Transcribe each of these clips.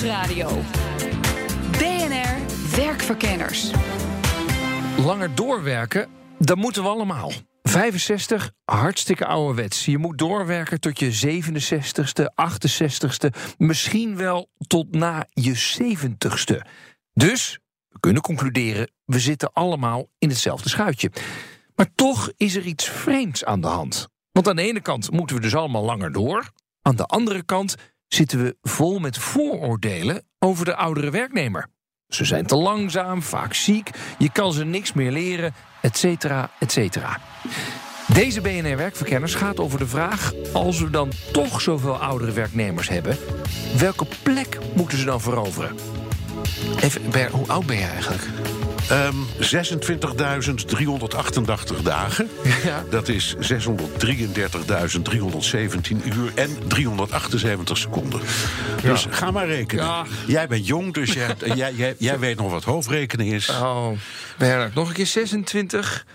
Nieuwsradio. BNR Werkverkenners. Langer doorwerken, dat moeten we allemaal. 65, hartstikke ouderwets. Je moet doorwerken tot je 67ste, 68ste, misschien wel tot na je 70ste. Dus we kunnen concluderen, we zitten allemaal in hetzelfde schuitje. Maar toch is er iets vreemds aan de hand. Want aan de ene kant moeten we dus allemaal langer door. Aan de andere kant zitten we vol met vooroordelen over de oudere werknemer. Ze zijn te langzaam, vaak ziek, je kan ze niks meer leren, et cetera, et cetera. Deze BNR Werkverkenners gaat over de vraag: als we dan toch zoveel oudere werknemers hebben, welke plek moeten ze dan veroveren? Even, hoe oud ben je eigenlijk? Ehm 26.388 dagen. Ja. Dat is 633.317 uur en 378 seconden. Dus ga maar rekenen. Ja. Jij bent jong, dus jij, jij, jij, jij weet nog wat hoofdrekenen is. Oh, Bernard, nog een keer 26.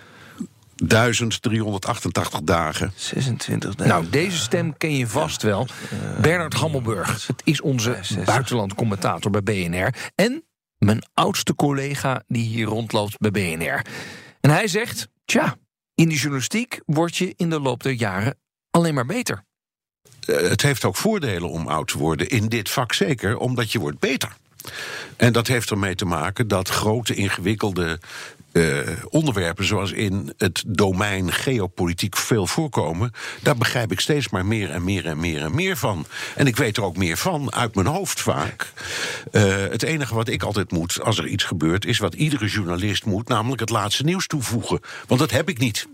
1388 dagen. 26. Nou, deze stem ken je vast wel. Bernard Hammelburg. Het is onze buitenlandcommentator bij BNR. En mijn oudste collega die hier rondloopt bij BNR. En hij zegt: Tja, in de journalistiek word je in de loop der jaren alleen maar beter. Eh, het heeft ook voordelen om oud te worden. In dit vak zeker, omdat je wordt beter. En dat heeft ermee te maken dat grote, ingewikkelde eh, onderwerpen, zoals in het domein geopolitiek veel voorkomen, daar begrijp ik steeds maar meer en meer en meer en meer van. En ik weet er ook meer van uit mijn hoofd vaak. Eh, het enige wat ik altijd moet als er iets gebeurt, is wat iedere journalist moet, namelijk het laatste nieuws toevoegen. Want dat heb ik niet.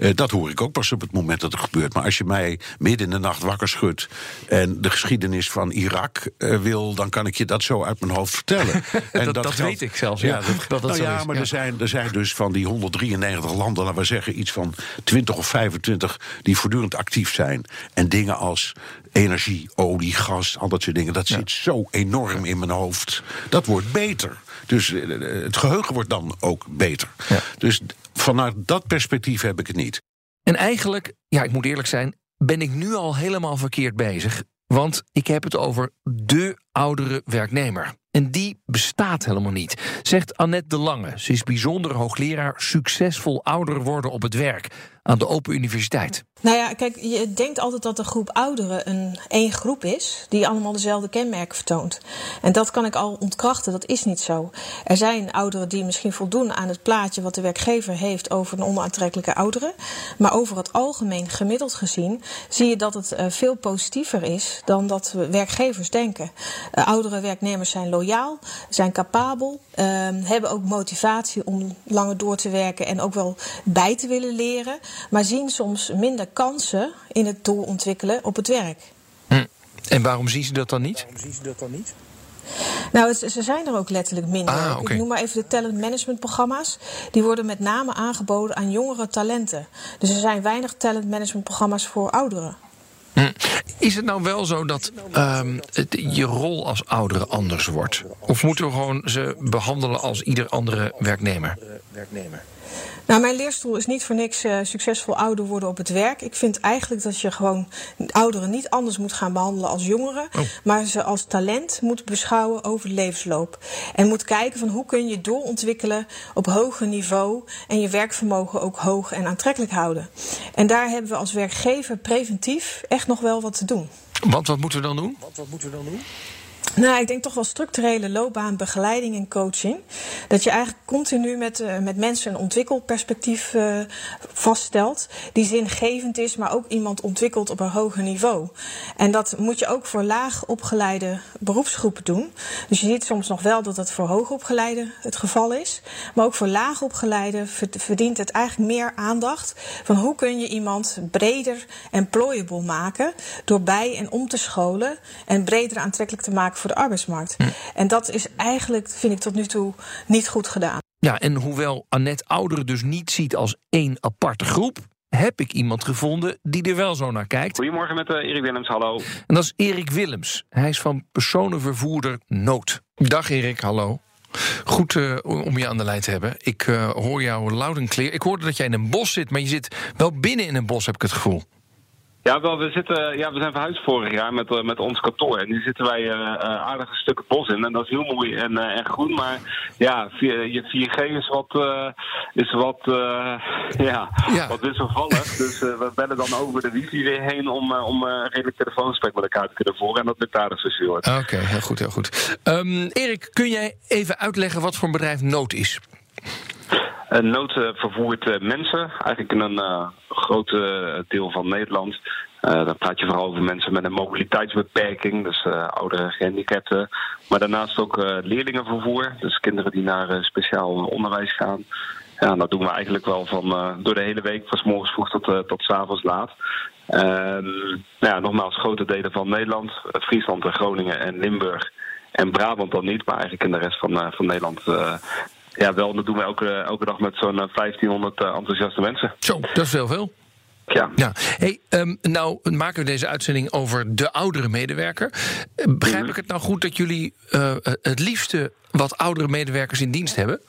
Eh, dat hoor ik ook pas op het moment dat het gebeurt. Maar als je mij midden in de nacht wakker schudt en de geschiedenis van Irak wil, dan kan ik je dat zo uit mijn hoofd vertellen. En Dat- dat weet ik zelfs, ja, dat dat nou ja, maar. Er, zijn, er zijn dus van die 193 landen, laten we zeggen, iets van 20 of 25 die voortdurend actief zijn. En dingen als energie, olie, gas, al dat soort dingen, dat zit zo enorm in mijn hoofd. Dat wordt beter. Dus eh, het geheugen wordt dan ook beter. Ja. Dus vanuit dat perspectief heb ik het niet. En eigenlijk, ja, ik moet eerlijk zijn, ben ik nu al helemaal verkeerd bezig. Want ik heb het over de oudere werknemer. En die bestaat helemaal niet, zegt Annette de Lange. Ze is bijzonder hoogleraar succesvol ouder worden op het werk aan de Open Universiteit. Nou ja, kijk, je denkt altijd dat de groep ouderen een één groep is die allemaal dezelfde kenmerken vertoont. En dat kan ik al ontkrachten, dat is niet zo. Er zijn ouderen die misschien voldoen aan het plaatje wat de werkgever heeft over een onaantrekkelijke ouderen. Maar over het algemeen, gemiddeld gezien, zie je dat het eh, veel positiever is dan dat we werkgevers denken. Eh, oudere werknemers zijn loyaal, zijn capabel, eh, hebben ook motivatie om langer door te werken en ook wel bij te willen leren, maar zien soms minder kansen in het doorontwikkelen op het werk. En waarom zien ze dat dan niet? Nou, het- ze zijn er ook letterlijk minder. Ah. Ik noem maar even de talent management programma's. Die worden met name aangeboden aan jongere talenten. Dus er zijn weinig talent management programma's voor ouderen. Hm. Is het nou wel zo dat ehm, het, je rol als oudere anders wordt? Of moeten we gewoon ze behandelen als ieder andere werknemer? Nou, mijn leerstoel is niet voor niks eh, succesvol ouder worden op het werk. Ik vind eigenlijk dat je gewoon ouderen niet anders moet gaan behandelen als jongeren. Oh. Maar ze als talent moet beschouwen over de levensloop. En moet kijken van hoe kun je doorontwikkelen op hoger niveau. En je werkvermogen ook hoog en aantrekkelijk houden. En daar hebben we als werkgever preventief echt nog wel wat te doen. Want wat moeten we dan doen? Nou, ik denk toch wel structurele loopbaanbegeleiding en coaching. Dat je eigenlijk continu met, eh, met mensen een ontwikkelperspectief eh, vaststelt. Die zingevend is, maar ook iemand ontwikkelt op een hoger niveau. En dat moet je ook voor laag opgeleide beroepsgroepen doen. Dus je ziet soms nog wel dat dat voor hoogopgeleide het geval is. Maar ook voor laagopgeleide verd- verdient het eigenlijk meer aandacht. Van hoe kun je iemand breder employable maken. Door bij en om te scholen. En breder aantrekkelijk te maken voor de arbeidsmarkt. En dat is eigenlijk, vind ik tot nu toe, niet goed gedaan. Ja, en hoewel Annette ouderen dus niet ziet als één aparte groep, heb ik iemand gevonden die er wel zo naar kijkt. Goedemorgen met uh, Erik Willems, hallo. En dat is Erik Willems. Hij is van personenvervoerder Nood. Dag Erik, hallo. Goed uh, om je aan de lijn te hebben. Ik uh, hoor jou loud en clear. Ik hoorde dat jij in een bos zit, maar je zit wel binnen in een bos, heb ik het gevoel. Ja, wel, we, zitten, ja, we zijn verhuisd vorig jaar met, uh, met ons kantoor. En nu zitten wij uh, aardige stukken bos in. En dat is heel mooi en, uh, en groen. Maar ja, je 4G is wat, is wat, ja, ja, wat wisselvallig. dus we bellen dan over de wifi weer heen om, om redelijk telefoongesprek met elkaar te kunnen voeren. En dat lukt aardig zo Oké, okay, heel goed, heel goed. Um, Erik, kun jij even uitleggen wat voor een bedrijf Nood is? Uh, Nood uh, vervoert uh, mensen, eigenlijk in een groot deel van Nederland. dan praat je vooral over mensen met een mobiliteitsbeperking, dus oudere gehandicapten. Maar daarnaast ook leerlingenvervoer, dus kinderen die naar speciaal onderwijs gaan. Ja, dat doen we eigenlijk wel van door de hele week, van s morgens vroeg tot, tot s avonds laat. nou ja, nogmaals, grote delen van Nederland, Friesland, Groningen en Limburg. En Brabant dan niet, maar eigenlijk in de rest van, van Nederland ja, wel. Dat doen we elke, elke dag met zo'n 1500 uh, enthousiaste mensen. Zo, dat is heel veel. Ja. ja. Hey, um, nou maken we deze uitzending over de oudere medewerker. Begrijp ik het nou goed dat jullie uh, het liefste wat oudere medewerkers in dienst hebben?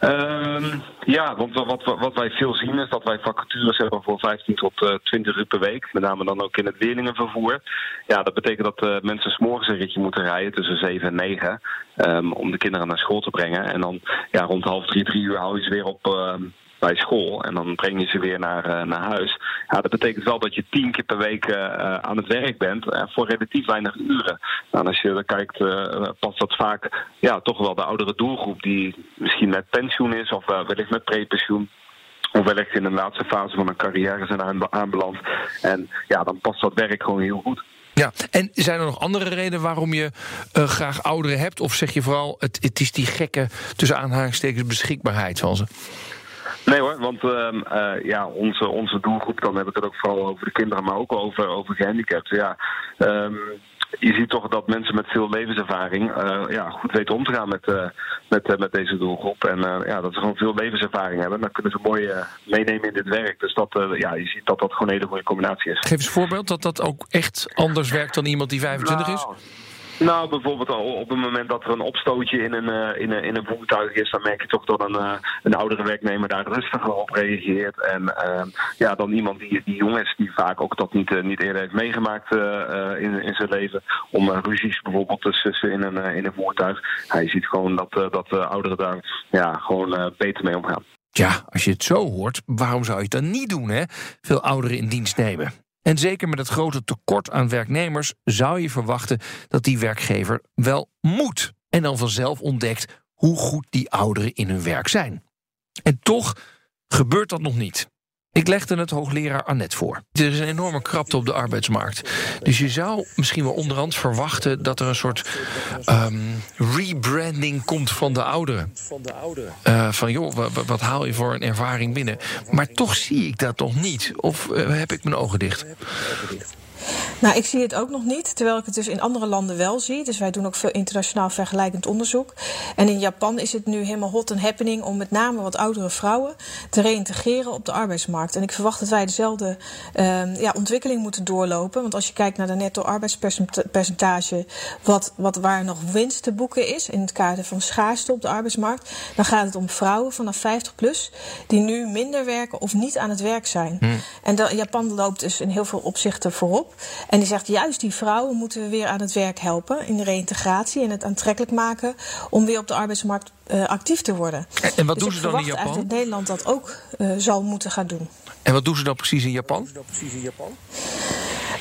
Um, ja, want wat, wat wij veel zien is dat wij vacatures hebben voor 15 tot uh, 20 uur per week. Met name dan ook in het leerlingenvervoer. Ja, dat betekent dat uh, mensen s'morgens een ritje moeten rijden tussen 7 en 9. Um, om de kinderen naar school te brengen. En dan ja, rond half drie, drie uur hou je ze weer op, uh, bij school. En dan breng je ze weer naar, uh, naar huis. Ja, dat betekent wel dat je tien keer per week uh, aan het werk bent. Voor relatief weinig uren. Nou, als je kijkt, past dat vaak ja, toch wel de oudere doelgroep. Die misschien met pensioen is of wellicht met prepensioen of wellicht in de laatste fase van een carrière zijn aanbeland. En ja, dan past dat werk gewoon heel goed. Ja, en zijn er nog andere redenen waarom je graag ouderen hebt? Of zeg je vooral, het, het is die gekke, tussen aanhalingstekens, beschikbaarheid van ze? Nee hoor, want uh, uh, ja, onze, onze doelgroep, dan heb ik het ook vooral over de kinderen, maar ook over, over gehandicapten. Ja, um, je ziet toch dat mensen met veel levenservaring uh, ja, goed weten om te gaan met, uh, met, met deze doelgroep. En ja, dat ze gewoon veel levenservaring hebben. Dan kunnen ze mooi meenemen in dit werk. Dus dat, ja, je ziet dat dat gewoon een hele mooie combinatie is. Geef eens een voorbeeld dat dat ook echt anders werkt dan iemand die 25 nou, is. Nou, bijvoorbeeld op het moment dat er een opstootje in een, uh, in een, in een voertuig is, dan merk je toch dat een, uh, een oudere werknemer daar rustiger op reageert. En uh, ja, dan iemand die, die jong is, die vaak ook dat niet, niet eerder heeft meegemaakt in, in zijn leven. Om ruzies bijvoorbeeld te sussen in een, in een voertuig. Hij ziet gewoon dat, dat ouderen daar ja, gewoon beter mee omgaan. Ja, als je het zo hoort, waarom zou je het dan niet doen, hè? Veel ouderen in dienst nemen. En zeker met het grote tekort aan werknemers zou je verwachten dat die werkgever wel moet. En dan vanzelf ontdekt hoe goed die ouderen in hun werk zijn. En toch gebeurt dat nog niet. Ik legde het hoogleraar Annette voor. Er is een enorme krapte op de arbeidsmarkt. Dus je zou misschien wel onderhand verwachten dat er een soort um, rebranding komt van de ouderen. Uh, van joh, wat, wat, haal je voor een ervaring binnen? Maar toch zie ik dat nog niet. Of uh, heb ik mijn ogen dicht? Nou, ik zie het ook nog niet, terwijl ik het dus in andere landen wel zie. Dus wij doen ook veel internationaal vergelijkend onderzoek. En in Japan is het nu helemaal hot and happening om met name wat oudere vrouwen te reïntegreren op de arbeidsmarkt. En ik verwacht dat wij dezelfde uh, ja, ontwikkeling moeten doorlopen. Want als je kijkt naar de netto arbeidspercentage, wat, wat waar nog winst te boeken is in het kader van schaarste op de arbeidsmarkt, dan gaat het om vrouwen vanaf 50 plus die nu minder werken of niet aan het werk zijn. Hmm. En de, Japan loopt dus in heel veel opzichten voorop. En die zegt juist die vrouwen moeten we weer aan het werk helpen in de reïntegratie en het aantrekkelijk maken om weer op de arbeidsmarkt uh, actief te worden. En, en wat dus doen ze dan in Japan? dat Nederland dat ook uh, zal moeten gaan doen. En wat doen ze dan precies in Japan?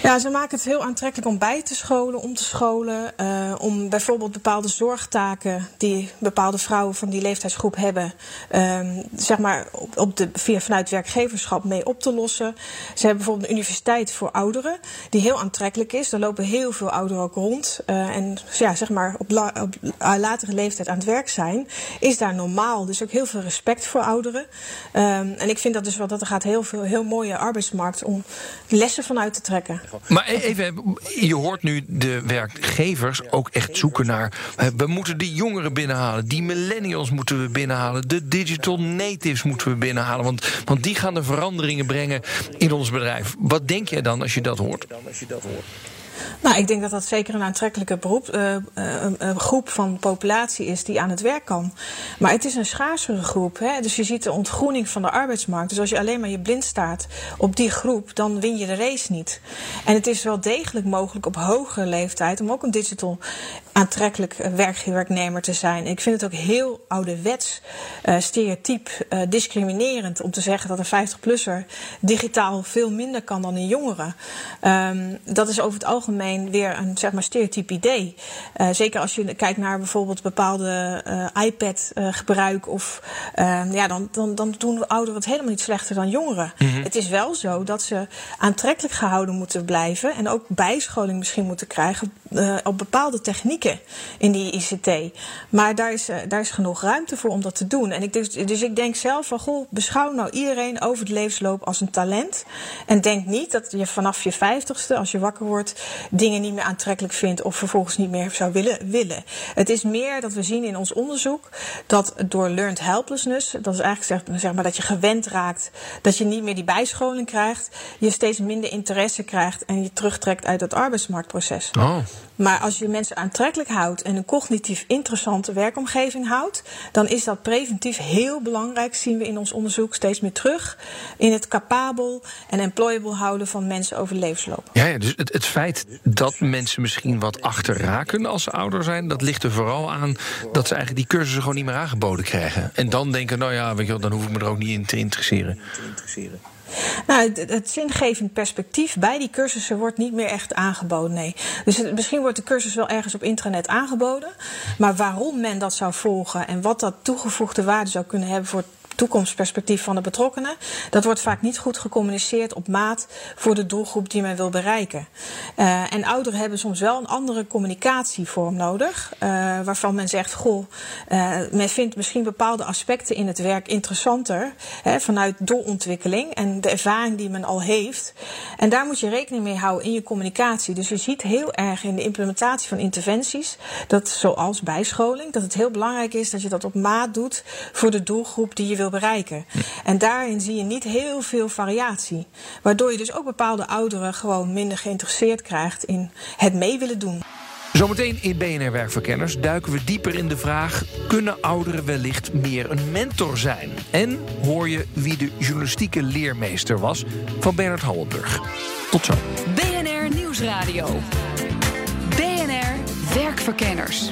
Ja, ze maken het heel aantrekkelijk om bij te scholen, om te scholen. Uh, om bijvoorbeeld bepaalde zorgtaken die bepaalde vrouwen van die leeftijdsgroep hebben, uh, zeg maar op, de, via, vanuit werkgeverschap mee op te lossen. Ze hebben bijvoorbeeld een universiteit voor ouderen, die heel aantrekkelijk is. Daar lopen heel veel ouderen ook rond. Uh, en ja, zeg maar op, op latere leeftijd aan het werk zijn, is daar normaal. Dus ook heel veel respect voor ouderen. Um, en ik vind dat dus wel dat er gaat heel veel heel mooie arbeidsmarkt om lessen vanuit te trekken. Maar e- even, je hoort nu de werkgevers ook echt zoeken naar. We moeten die jongeren binnenhalen. Die millennials moeten we binnenhalen. De digital natives moeten we binnenhalen. Want, want die gaan de veranderingen brengen in ons bedrijf. Wat denk jij dan als je dat hoort? Nou, ik denk dat dat zeker een aantrekkelijke beroep, eh, eh, groep van populatie is die aan het werk kan. Maar het is een schaarsere groep. Hè? Dus je ziet de ontgroening van de arbeidsmarkt. Dus als je alleen maar je blind staat op die groep, dan win je de race niet. En het is wel degelijk mogelijk op hogere leeftijd om ook een digital aantrekkelijk eh, werk- werknemer te zijn. Ik vind het ook heel ouderwets, eh stereotyp, discriminerend om te zeggen dat een 50-plusser digitaal veel minder kan dan een jongere. Ehm, dat is over het algemeen weer een zeg maar, stereotyp idee. Eh, zeker als je kijkt naar bijvoorbeeld bepaalde eh, iPad-gebruik. of ehm, ja, dan, dan, dan doen ouderen het helemaal niet slechter dan jongeren. Het is wel zo dat ze aantrekkelijk gehouden moeten blijven. en ook bijscholing misschien moeten krijgen eh, op bepaalde technieken in die ICT. Maar daar is, eh, daar is genoeg ruimte voor om dat te doen. En ik, dus, dus ik denk zelf van, goh, beschouw nou iedereen over het levensloop als een talent. En denk niet dat je vanaf je vijftigste, als je wakker wordt, dingen niet meer aantrekkelijk vindt of vervolgens niet meer zou willen. willen. Het is meer dat we zien in ons onderzoek dat door learned helplessness, dat is eigenlijk zeg, zeg maar dat je gewend raakt, dat je niet meer die bijscholing krijgt, je steeds minder interesse krijgt en je terugtrekt uit het arbeidsmarktproces. Oh. Maar als je mensen aantrekkelijk houdt en een cognitief interessante werkomgeving houdt, dan is dat preventief heel belangrijk, zien we in ons onderzoek steeds meer terug, in het capabel en employable houden van mensen over de levensloop. Ja, ja, dus het, het feit dat mensen misschien wat achter raken als ze ouder zijn, dat ligt er vooral aan dat ze eigenlijk die cursussen gewoon niet meer aangeboden krijgen. En dan denken, nou ja, weet je wel, dan hoef ik me er ook niet in te interesseren. Nou, het, het zingevend perspectief bij die cursussen wordt niet meer echt aangeboden, nee. Dus misschien wordt de cursus wel ergens op intranet aangeboden. Maar waarom men dat zou volgen en wat dat toegevoegde waarde zou kunnen hebben voor toekomstperspectief van de betrokkenen, dat wordt vaak niet goed gecommuniceerd op maat voor de doelgroep die men wil bereiken. Eh, en ouderen hebben soms wel een andere communicatievorm nodig, eh, waarvan men zegt: Goh, eh, men vindt misschien bepaalde aspecten in het werk interessanter hè, vanuit doorontwikkeling en de ervaring die men al heeft. En daar moet je rekening mee houden in je communicatie. Dus je ziet heel erg in de implementatie van interventies, dat zoals bijscholing, dat het heel belangrijk is dat je dat op maat doet voor de doelgroep die je wil bereiken. En daarin zie je niet heel veel variatie. Waardoor je dus ook bepaalde ouderen gewoon minder geïnteresseerd krijgt in het mee willen doen. Zometeen in BNR Werkverkenners duiken we dieper in de vraag: kunnen ouderen wellicht meer een mentor zijn? En hoor je wie de journalistieke leermeester was van Bernard Hammelburg. Tot zo. BNR Nieuwsradio. BNR Werkverkenners.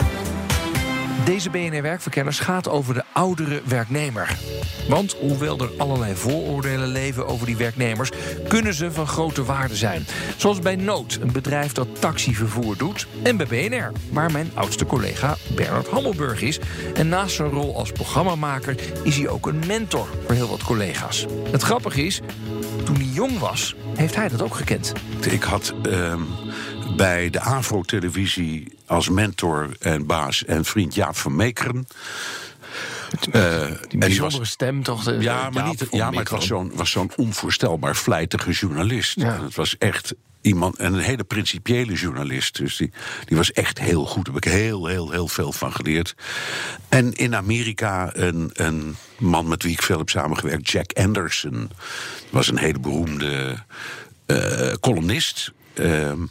Deze BNR Werkverkenners gaat over de oudere werknemer. Want hoewel er allerlei vooroordelen leven over die werknemers, kunnen ze van grote waarde zijn. Zoals bij Nood, een bedrijf dat taxivervoer doet. En bij BNR, waar mijn oudste collega Bernard Hammelburg is. En naast zijn rol als programmamaker is hij ook een mentor voor heel wat collega's. Het grappige is, toen hij jong was, heeft hij dat ook gekend. Ik had ehm, bij de AVRO-televisie als mentor en baas en vriend Jaap van Meekeren. Eh, Die bijzondere was, stem toch? de- ja, maar, niet, ja, maar het was zo'n onvoorstelbaar vlijtige journalist. Ja. Het was echt iemand, en een hele principiële journalist. Dus die, die was echt heel goed. Daar heb ik heel, heel, heel veel van geleerd. En in Amerika een, een man met wie ik veel heb samengewerkt, Jack Anderson. was een hele beroemde eh, columnist. Ehm,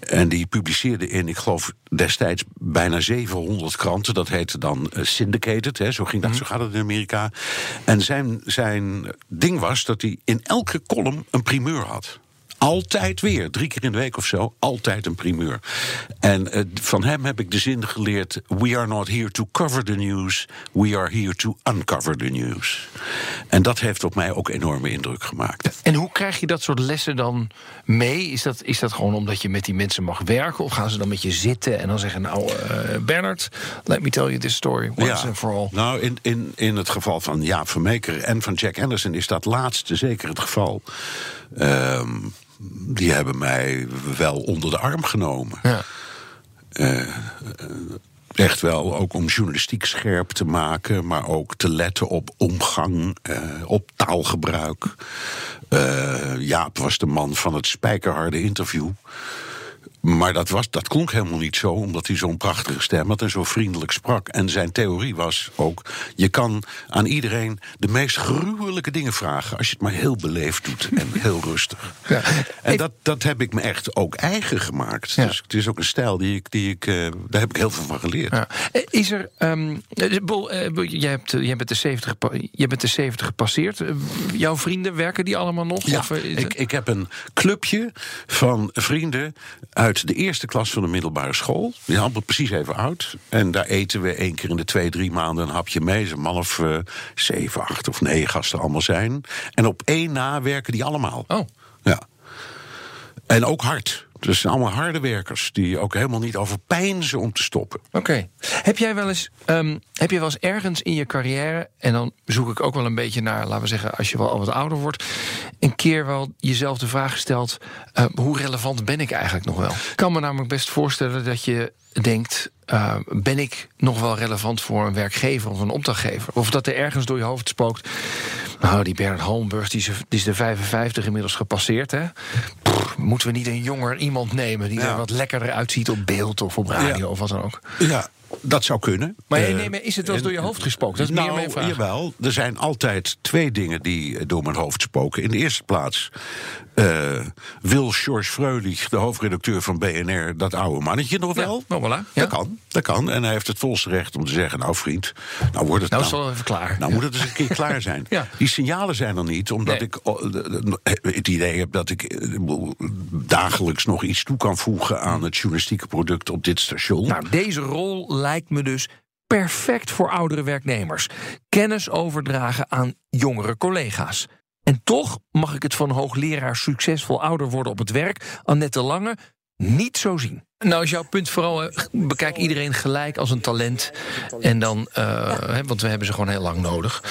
en die publiceerde in, ik geloof destijds bijna 700 kranten. Dat heette dan eh, syndicated, hè, zo, ging dat, zo gaat het in Amerika. En zijn, zijn ding was dat hij in elke column een primeur had. Altijd weer, drie keer in de week of zo, altijd een primeur. En eh, van hem heb ik de zin geleerd: We are not here to cover the news, we are here to uncover the news. En dat heeft op mij ook enorme indruk gemaakt. En hoe krijg je dat soort lessen dan mee? Is dat, is dat gewoon omdat je met die mensen mag werken? Of gaan ze dan met je zitten en dan zeggen... nou, eh, Bernard, let me tell you this story once and for all. Nou, in, in, in het geval van Jaap van Meeker en van Jack Anderson is dat laatste zeker het geval. Ehm, die hebben mij wel onder de arm genomen. Ja. Echt wel, ook om journalistiek scherp te maken, maar ook te letten op omgang, eh, op taalgebruik. Eh, Jaap was de man van het spijkerharde interview. Maar dat, was, dat klonk helemaal niet zo, omdat hij zo'n prachtige stem had en zo vriendelijk sprak. En zijn theorie was ook: je kan aan iedereen de meest gruwelijke dingen vragen. als je het maar heel beleefd doet en heel rustig. Ja. En dat, dat heb ik me echt ook eigen gemaakt. Ja. Dus het is ook een stijl die ik, die ik, eh, daar heb ik heel veel van geleerd. Ja. Eh, Is er. ehm, eh, Bol, eh, Bol, jij, hebt, jij, bent de 70, gepa- jij bent de 70 gepasseerd. Jouw vrienden werken die allemaal nog? Ja, Of, ik, ik heb een clubje van vrienden uit de eerste klas van de middelbare school. Die allemaal precies even oud. En daar eten we één keer in de twee, drie maanden een hapje mee. Zo'n man of eh, zeven, acht of negen gasten allemaal zijn. En op één na werken die allemaal. Oh. Ja. En ook hard. Dus zijn allemaal harde werkers die ook helemaal niet overpijnzen om te stoppen. Oké. Heb jij wel eens, ehm, heb je wel eens ergens in je carrière, en dan zoek ik ook wel een beetje naar, laten we zeggen, als je wel al wat ouder wordt, een keer wel jezelf de vraag gesteld: eh, hoe relevant ben ik eigenlijk nog wel? Ik kan me namelijk best voorstellen dat je denkt. eh, ben ik nog wel relevant voor een werkgever of een opdrachtgever? Of dat er ergens door je hoofd spookt. Nou, die Bernard is, die is de 55 inmiddels gepasseerd. Hè? Pff, moeten we niet een jonger iemand nemen die Ja. er wat lekkerder uitziet op beeld of op radio Ja. of wat dan ook? Ja, dat zou kunnen. Maar Eh, nee, maar is het wel door je hoofd gespookt? Dat is nou, meer mijn vraag. Jawel, er zijn altijd twee dingen die eh, door mijn hoofd spoken. In de eerste plaats eh, wil George Freulich, de hoofdredacteur van BNR, dat oude mannetje nog wel? nou, voilà. Ja. Dat kan, dat kan. En hij heeft het volste recht om te zeggen, nou vriend, nou wordt het Nou is het wel even klaar. nou moet het eens een keer klaar zijn. Ja. Die signalen zijn er niet, omdat Nee. ik oh, het idee heb dat ik dagelijks nog iets toe kan voegen aan het journalistieke product op dit station. Nou, deze rol lijkt me dus perfect voor oudere werknemers. Kennis overdragen aan jongere collega's. En toch mag ik het van hoogleraar succesvol ouder worden op het werk, Annette Lange, niet zo zien. Nou is jouw punt vooral, bekijk iedereen gelijk als een talent. En dan, eh, hè, want we hebben ze gewoon heel lang nodig.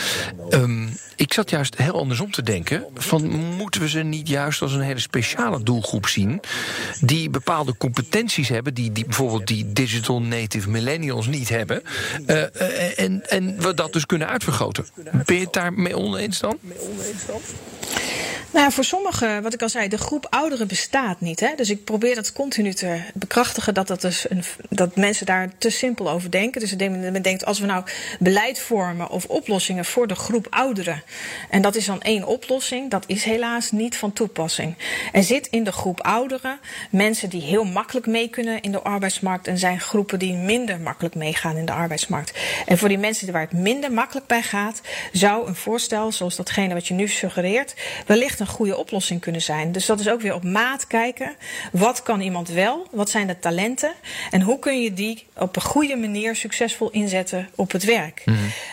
Ehm, ik zat juist heel andersom te denken. Van, moeten we ze niet juist als een hele speciale doelgroep zien... die bepaalde competenties hebben... die, die bijvoorbeeld die digital native millennials niet hebben... eh, eh, en, en we dat dus kunnen uitvergroten. Ben je het daarmee oneens dan? Nou, voor sommigen, wat ik al zei, de groep ouderen bestaat niet. Hè? Dus ik probeer dat continu te bekrachtigen dat, dat, dus een, dat mensen daar te simpel over denken. Dus men denkt, als we nou beleid vormen of oplossingen voor de groep ouderen. En dat is dan één oplossing, dat is helaas niet van toepassing. Er zit in de groep ouderen mensen die heel makkelijk mee kunnen in de arbeidsmarkt. En zijn groepen die minder makkelijk meegaan in de arbeidsmarkt. En voor die mensen waar het minder makkelijk bij gaat, zou een voorstel zoals datgene wat je nu suggereert, wellicht een goede oplossing kunnen zijn. Dus dat is ook weer op maat kijken. Wat kan iemand wel? Wat zijn de talenten? En hoe kun je die op een goede manier succesvol inzetten op het werk?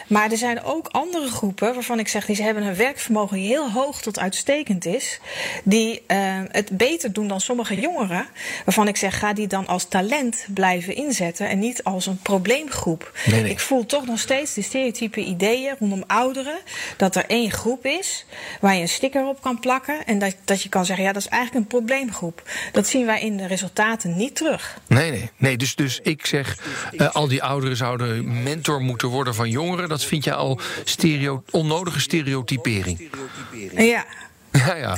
Maar er zijn ook andere groepen waarvan ik zeg, die hebben een werkvermogen die heel hoog tot uitstekend is. Die eh, het beter doen dan sommige jongeren. Waarvan ik zeg, ga die dan als talent blijven inzetten en niet als een probleemgroep. Nee, nee. Ik voel toch nog steeds die stereotype ideeën rondom ouderen. Dat er één groep is waar je een sticker op kan plakken. En dat, dat je kan zeggen, ja, dat is eigenlijk een probleemgroep. Dat zien wij in de resultaten niet terug. Nee, nee. nee dus, dus ik zeg, eh, al die ouderen zouden mentor moeten worden van jongeren. Dat vind je al stereo, onnodige stereotypering. Ja, Ja, ja.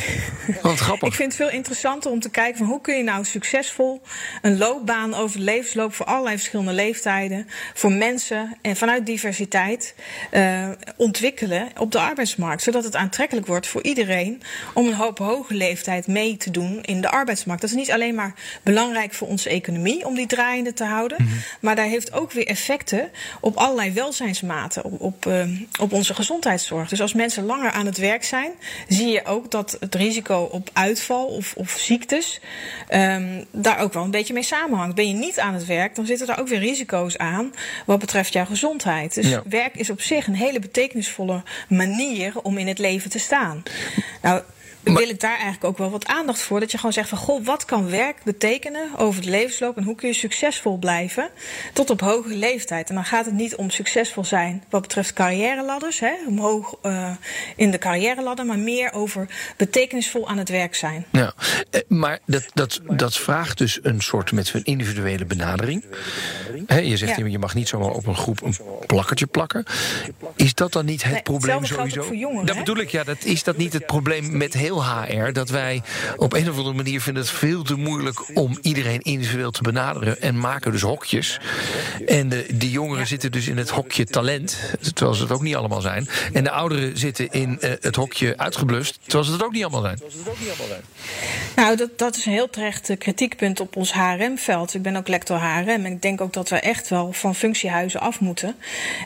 Wat grappig. Ik vind het veel interessanter om te kijken van hoe kun je nou succesvol een loopbaan over de levensloop voor allerlei verschillende leeftijden, voor mensen en vanuit diversiteit eh, ontwikkelen op de arbeidsmarkt. Zodat het aantrekkelijk wordt voor iedereen om een hoop hoge leeftijd mee te doen in de arbeidsmarkt. Dat is niet alleen maar belangrijk voor onze economie om die draaiende te houden, maar daar heeft ook weer effecten op allerlei welzijnsmaten, op, op, eh, op onze gezondheidszorg. Dus als mensen langer aan het werk zijn, zie je ook dat het risico op uitval of, of ziektes ehm, daar ook wel een beetje mee samenhangt. Ben je niet aan het werk, dan zitten daar ook weer risico's aan wat betreft jouw gezondheid. Dus Ja. werk is op zich een hele betekenisvolle manier om in het leven te staan. Nou, wil ik daar eigenlijk ook wel wat aandacht voor. Dat je gewoon zegt van goh, wat kan werk betekenen over de levensloop en hoe kun je succesvol blijven tot op hoge leeftijd. En dan gaat het niet om succesvol zijn wat betreft carrièreladders, hè, omhoog uh, in de carrièreladder, maar meer over betekenisvol aan het werk zijn. Ja, eh, maar dat, dat, dat vraagt dus een soort met een individuele benadering. He, je zegt ja. je mag niet zomaar op een groep een plakkertje plakken. Is dat dan niet het nee, probleem sowieso? Voor jongeren, dat bedoel ik, ja, dat is dat niet het probleem met heel HR. Dat wij op een of andere manier vinden het veel te moeilijk om iedereen individueel te benaderen. En maken dus hokjes. En de, die jongeren zitten dus in het hokje talent, terwijl ze het ook niet allemaal zijn. En de ouderen zitten in uh, het hokje uitgeblust, terwijl ze het ook niet allemaal zijn. Nou, dat, dat is een heel terecht uh, kritiekpunt op ons HRM-veld. Ik ben ook lector HRM en ik denk ook dat we echt wel van functiehuizen af moeten.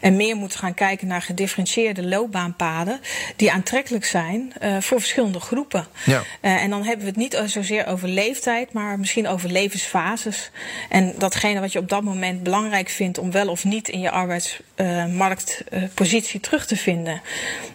En meer moeten gaan kijken naar gedifferentieerde loopbaanpaden die aantrekkelijk zijn uh, voor verschillende groepen. Ja. Uh, en dan hebben we het niet zozeer over leeftijd, maar misschien over levensfases. En datgene wat je op dat moment belangrijk vindt om wel of niet in je arbeidsmarktpositie uh, terug te vinden.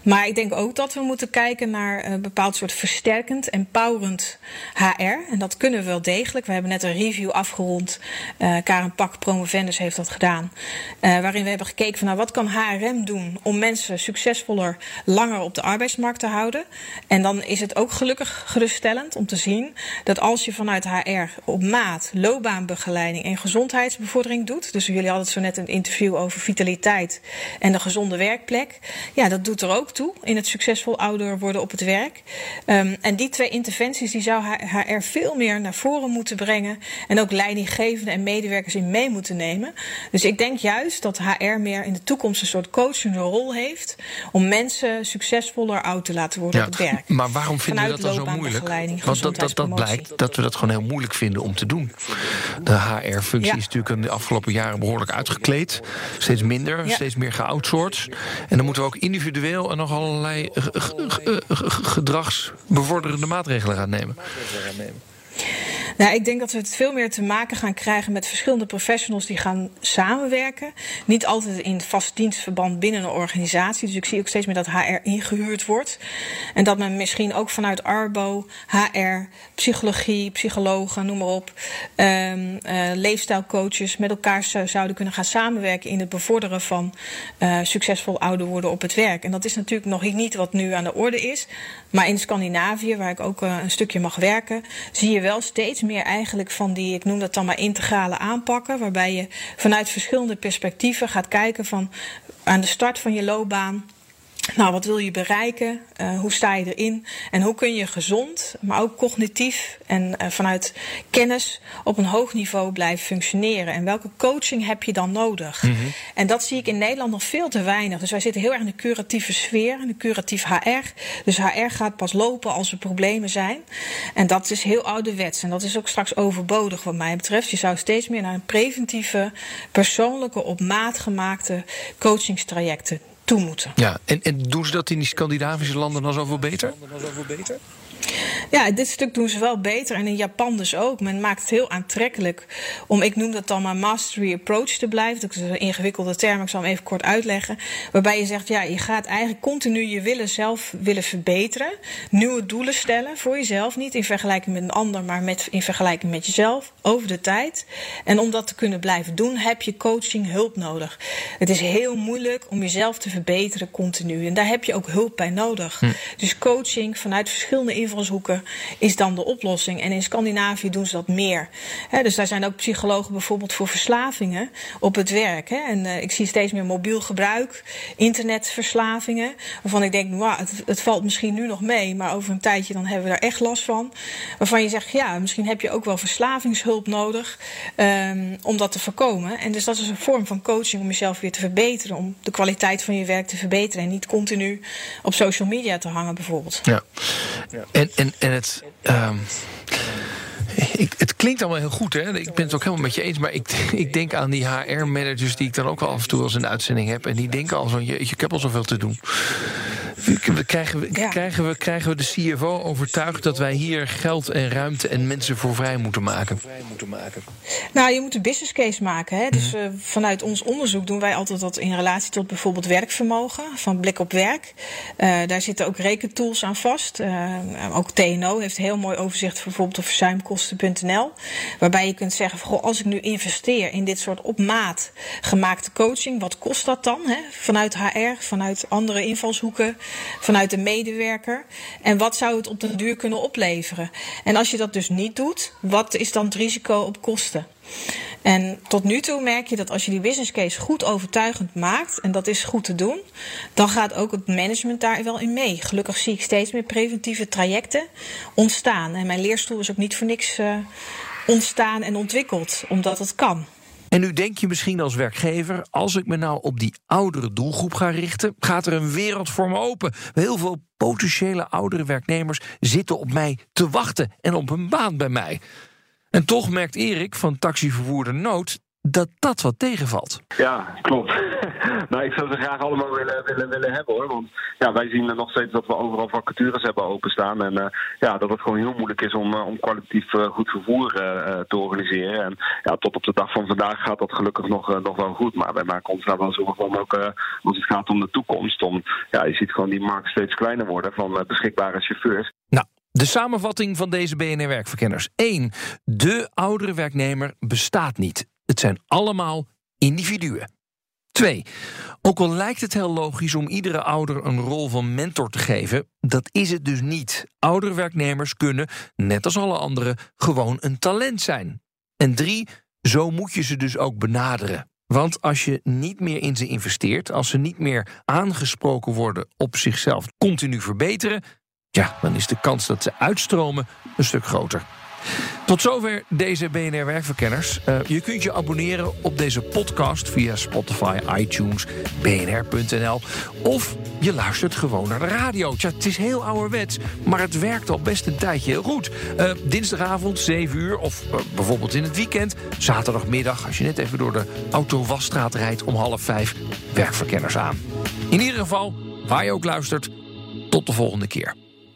Maar ik denk ook dat we moeten kijken naar een bepaald soort versterkend, empowerend HR. En dat kunnen we wel degelijk. We hebben net een review afgerond. Uh, Karen Pak, promovendus, heeft dat gedaan. Waarin we hebben gekeken van nou, wat kan HRM doen om mensen succesvoller langer op de arbeidsmarkt te houden. En dan is het ook gelukkig geruststellend om te zien dat als je vanuit HR op maat loopbaanbegeleiding en gezondheidsbevordering doet. Dus jullie hadden het zo net een interview over vitaliteit en de gezonde werkplek. Ja, dat doet er ook toe in het succesvol ouder worden op het werk. Um, en die twee interventies die zou HR veel meer naar voren moeten brengen. En ook leidinggevenden en medewerkers in mee moeten nemen. Dus ik denk juist dat HR meer in de toekomst een soort coachende rol heeft. Om mensen succesvoller oud te laten worden ja, op het werk. Maar waarom vinden we dat dan zo moeilijk? Want dat, dat, dat blijkt dat we dat gewoon heel moeilijk vinden om te doen. De HR-functie Ja. is natuurlijk in de afgelopen jaren behoorlijk uitgekleed. Steeds minder, Ja. steeds meer geoutsourced. En dan moeten we ook individueel en nog allerlei g- g- g- gedragsbevorderende maatregelen gaan nemen. Nou, ik denk dat we het veel meer te maken gaan krijgen met verschillende professionals die gaan samenwerken. Niet altijd in vast dienstverband binnen een organisatie. Dus ik zie ook steeds meer dat HR ingehuurd wordt. En dat men misschien ook vanuit Arbo, HR, psychologie, psychologen, noem maar op, um, uh, leefstijlcoaches met elkaar zou, zouden kunnen gaan samenwerken in het bevorderen van uh, succesvol ouder worden op het werk. En dat is natuurlijk nog niet wat nu aan de orde is. Maar in Scandinavië, waar ik ook uh, een stukje mag werken, zie je wel steeds meer eigenlijk van die, ik noem dat dan maar integrale aanpakken, waarbij je vanuit verschillende perspectieven gaat kijken van aan de start van je loopbaan. Nou, wat wil je bereiken? Uh, hoe sta je erin? En hoe kun je gezond, maar ook cognitief en uh, vanuit kennis op een hoog niveau blijven functioneren? En welke coaching heb je dan nodig? Mhm. En dat zie ik in Nederland nog veel te weinig. Dus wij zitten heel erg in de curatieve sfeer, in de curatief HR. Dus HR gaat pas lopen als er problemen zijn. En dat is heel ouderwets. En dat is ook straks overbodig, wat mij betreft. Je zou steeds meer naar een preventieve, persoonlijke, op maat gemaakte coachingstrajecten toe moeten. Ja, en, en doen ze dat in die Scandinavische landen dan zoveel beter? Ja, dit stuk doen ze wel beter. En in Japan dus ook. Men maakt het heel aantrekkelijk om, ik noem dat dan maar mastery approach te blijven. Dat is een ingewikkelde term, ik zal hem even kort uitleggen. Waarbij je zegt, ja, je gaat eigenlijk continu je willen zelf willen verbeteren. Nieuwe doelen stellen voor jezelf. Niet in vergelijking met een ander, maar met, in vergelijking met jezelf. Over de tijd. En om dat te kunnen blijven doen, heb je coaching hulp nodig. Het is heel moeilijk om jezelf te verbeteren continu. En daar heb je ook hulp bij nodig. Hm. Dus coaching vanuit verschillende invalshoeken is dan de oplossing. En in Scandinavië doen ze dat meer. He, dus daar zijn ook psychologen bijvoorbeeld voor verslavingen op het werk. He. En uh, ik zie steeds meer mobiel gebruik, internetverslavingen. Waarvan ik denk, wow, het, het, valt misschien nu nog mee, maar over een tijdje dan hebben we daar echt last van. Waarvan je zegt, ja, misschien heb je ook wel verslavingshulp nodig um, om dat te voorkomen. En dus dat is een vorm van coaching om jezelf weer te verbeteren. Om de kwaliteit van je werk te verbeteren. En niet continu op social media te hangen bijvoorbeeld. Ja. En, en, het. Um, ik, het klinkt allemaal heel goed, hè? Ik ben het ook helemaal met je eens. Maar ik, ik denk aan die HR-managers die ik dan ook wel af en toe als de uitzending heb. En die denken al zo: jeetje, ik heb al zoveel te doen. Krijgen we, Ja. krijgen, we, krijgen we de CFO overtuigd dat wij hier geld en ruimte en mensen voor vrij moeten maken? Nou, je moet een business case maken. Hè? Dus Mhm. eh, vanuit ons onderzoek doen wij altijd dat in relatie tot bijvoorbeeld werkvermogen, van blik op werk. Eh, daar zitten ook rekentools aan vast. Eh, ook TNO heeft een heel mooi overzicht bijvoorbeeld op verzuimkosten.nl. Waarbij je kunt zeggen, goh, als ik nu investeer in dit soort op maat gemaakte coaching, wat kost dat dan? Hè? Vanuit HR, vanuit andere invalshoeken, vanuit de medewerker. En wat zou het op de duur kunnen opleveren? En als je dat dus niet doet, wat is dan het risico op kosten? En tot nu toe merk je dat als je die business case goed overtuigend maakt, en dat is goed te doen, dan gaat ook het management daar wel in mee. Gelukkig zie ik steeds meer preventieve trajecten ontstaan. En mijn leerstoel is ook niet voor niks eh, ontstaan en ontwikkeld, omdat het kan. En nu denk je misschien als werkgever, als ik me nou op die oudere doelgroep ga richten, gaat er een wereld voor me open. Heel veel potentiële oudere werknemers zitten op mij te wachten en op een baan bij mij. En toch merkt Erik van Taxivervoerder Nood dat dat wat tegenvalt. Ja, klopt. nou, ik zou ze graag allemaal willen, willen, willen hebben hoor. Want ja, wij zien nog steeds dat we overal vacatures hebben openstaan. En eh, ja, dat het gewoon heel moeilijk is om, eh, om kwalitatief eh, goed vervoer te organiseren. En ja, tot op de dag van vandaag gaat dat gelukkig nog, nog wel goed. Maar wij maken ons daar wel zorgen van ook als het gaat om de toekomst. Om, ja, je ziet gewoon die markt steeds kleiner worden van beschikbare chauffeurs. Nou, de samenvatting van deze BNR-werkverkenners. 1. De oudere werknemer bestaat niet. Het zijn allemaal individuen. 2. Ook al lijkt het heel logisch om iedere ouder een rol van mentor te geven, dat is het dus niet. Oudere werknemers kunnen, net als alle anderen, gewoon een talent zijn. En 3. Zo moet je ze dus ook benaderen. Want als je niet meer in ze investeert, als ze niet meer aangesproken worden op zichzelf continu verbeteren, ja, dan is de kans dat ze uitstromen een stuk groter. Tot zover deze BNR Werkverkenners. Eh, je kunt je abonneren op deze podcast via Spotify, iTunes, bnr.nl. Of je luistert gewoon naar de radio. Tja, het is heel ouderwets, maar het werkt al best een tijdje heel goed. Eh, dinsdagavond, 7 uur, of eh, bijvoorbeeld in het weekend. Zaterdagmiddag, als je net even door de Auto-Wasstraat rijdt om half vijf. Werkverkenners aan. In ieder geval, waar je ook luistert, tot de volgende keer.